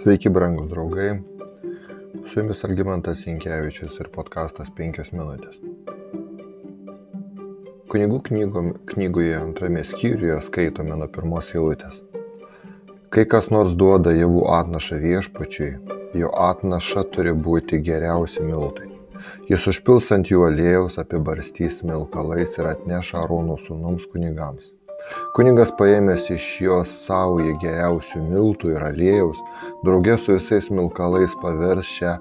Sveiki, brangus draugai. Su jumis Algymantas Inkevičius ir podkastas 5 minutės. Kunigų knygom, knygoje antrame skyriuje skaitome nuo pirmos eilutės. Kai kas nors duoda javų atnašą viešpačiui, jo atnaša turi būti geriausi miltai. Jis užpils ant jų aliejaus, apibarstys smilkalais ir atneša Arono sūnums kunigams Kunigas paėmęs iš jos saują geriausių miltų ir aliejaus, draugė su visais milkalais pavers šią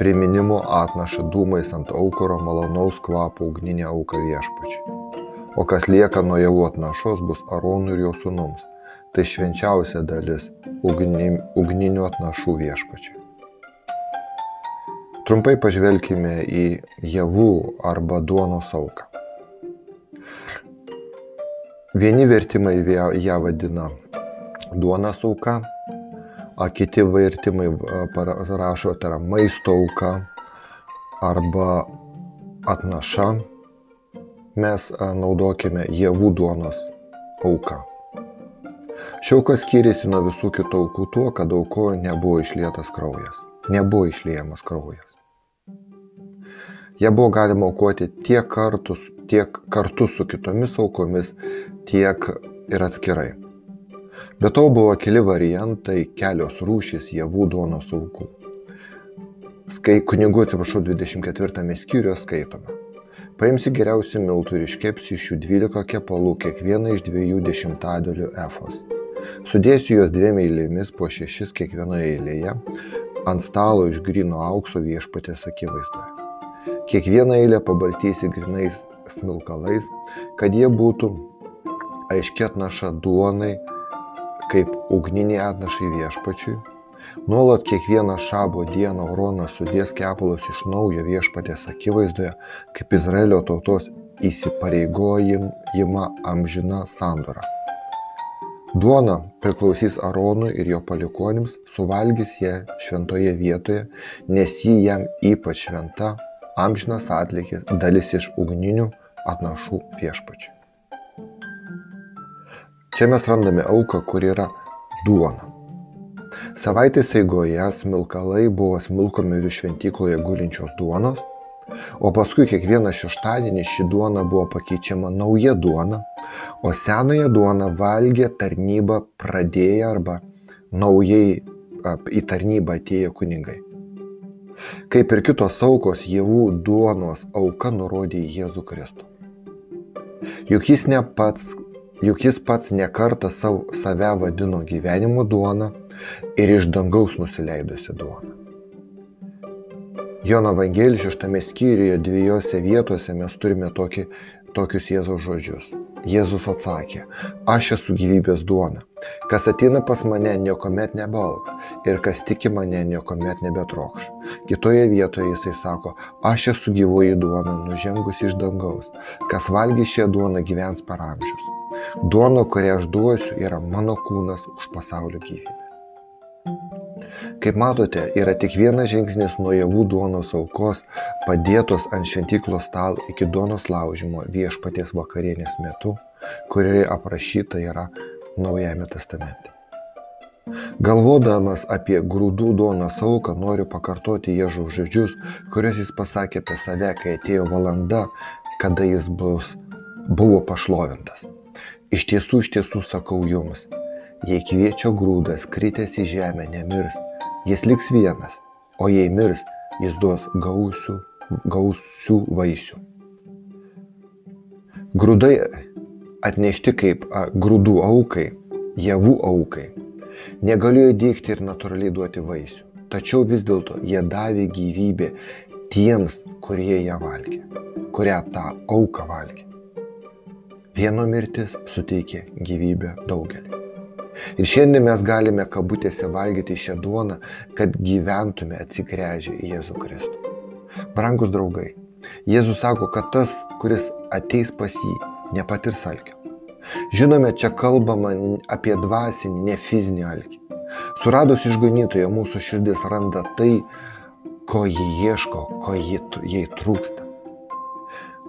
priminimo atnašą dūmais ant aukuro malonaus kvapo ugninę auką viešpačiui. O kas lieka nuo javų atnašos bus Aronui ir jo sūnums. Tai švenčiausia dalis ugnim, ugninių atnašų viešpačiui. Trumpai pažvelkime į javų arba duonos auką. Vieni vertimai ją vadina duonos auka, o kiti vertimai rašo, tai yra maisto auka arba atnaša. Mes naudokime javų duonos auką. Šiauka skiriasi nuo visų kitų aukų tuo, kad aukoje nebuvo išlietas kraujas. Nebuvo išliejamas kraujas. Ją buvo galima aukoti tiek, kartus, tiek kartu su kitomis aukomis, tiek ir atskirai. Be to buvo keli variantai, kelios rūšys javų duonos aukų. Skai kunigų atsiprašau 24 skyriuje skaitome. Paimsi geriausių miltų ir iškepsi iš jų 12 kepalų, kiekvieną iš dviejų dešimtadalių efos. Sudėsiu juos dviem eilėmis po šešis kiekvienoje eilėje ant stalo iš grino aukso viešpatės akivaizdoje. Kiekvieną eilę pabarstysi grinais smilkalais, kad jie būtų aiški atnaša duonai, kaip ugniniai atnašai viešpačiui. Nuolat kiekvieną šabo dieną Oronas sudės kepalus iš naujo viešpatės akivaizdoje, kaip Izraelio tautos įsipareigojimą amžina sandora. Duona priklausys Aronui ir jo palikonims, suvalgys ją šventoje vietoje, nes ji jam ypač šventa, amžinas atlikis, dalis iš ugninių atnašų viešpačiui. Čia mes randame auką, kur yra duona. Savaitės eigoje smilkalai buvo smilkomi virš šventykloje gulinčios duonos, o paskui kiekvieną šeštadienį ši duona buvo pakeičiama nauja duona, o senąją duoną valgė tarnybą pradėję arba naujai į tarnybą atėję kunigai. Kaip ir kitos aukos, javų duonos auka nurodė į Jėzų Kristų. Juk jis ne pats juk jis pats nekartą save vadino gyvenimo duona ir iš dangaus nusileidusi duona. Jono Evangelijos šeštame skyriuje dviejose vietose mes turime tokį, tokius Jėzaus žodžius. Jėzus atsakė, aš esu gyvybės duona. Kas ateina pas mane, niekuomet nebalks ir kas tiki mane, niekuomet nebetrokš. Kitoje vietoje jisai sako, aš esu gyvoji duona, nužengus iš dangaus. Kas valgys šią duoną gyvens per amžius. Duona, kurią aš duosiu, yra mano kūnas už pasaulio gyvybę. Kaip matote, yra tik vienas žingsnis nuo javų duonos aukos, padėtos ant šventyklos stalo iki duonos laužimo viešpaties vakarienės metu, kuri aprašyta yra Naujajame testamente. Galvodamas apie grūdų duonos auką, noriu pakartoti Jėžų žodžius, kuriuos jis pasakė apie save, kai atėjo valanda, kada jis bus, buvo pašlovintas. Iš tiesų, iš tiesų sakau jums, jei kviečio grūdas kritęs į žemę nemirs, jis liks vienas, o jei mirs, jis duos gausių, gausių vaisių. Grūdai atnešti kaip a, grūdų aukai, javų aukai, negalėjo dėkti ir natūraliai duoti vaisių. Tačiau vis dėlto jie davė gyvybę tiems, kurie ją valgė, kurią tą auką valgė. Vieno mirtis suteikė gyvybę daugeliu. Ir šiandien mes galime kabutėse valgyti šią duoną, kad gyventume atsigręžę į Jėzų Kristų. Brangus draugai, Jėzus sako, kad tas, kuris ateis pas jį, nepatirs alkio. Žinome, čia kalbama apie dvasinį, ne fizinį alkį. Suradus išganytoje mūsų širdis randa tai, ko jį ieško, ko jai trūksta.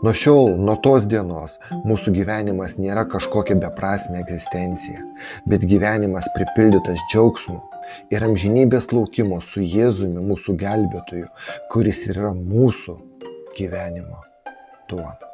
Nuo šiol, nuo tos dienos, mūsų gyvenimas nėra kažkokia beprasme egzistencija, bet gyvenimas pripildytas džiaugsmu, ir amžinybės laukimo su Jėzumi, mūsų gelbėtoju, kuris yra mūsų gyvenimo duona.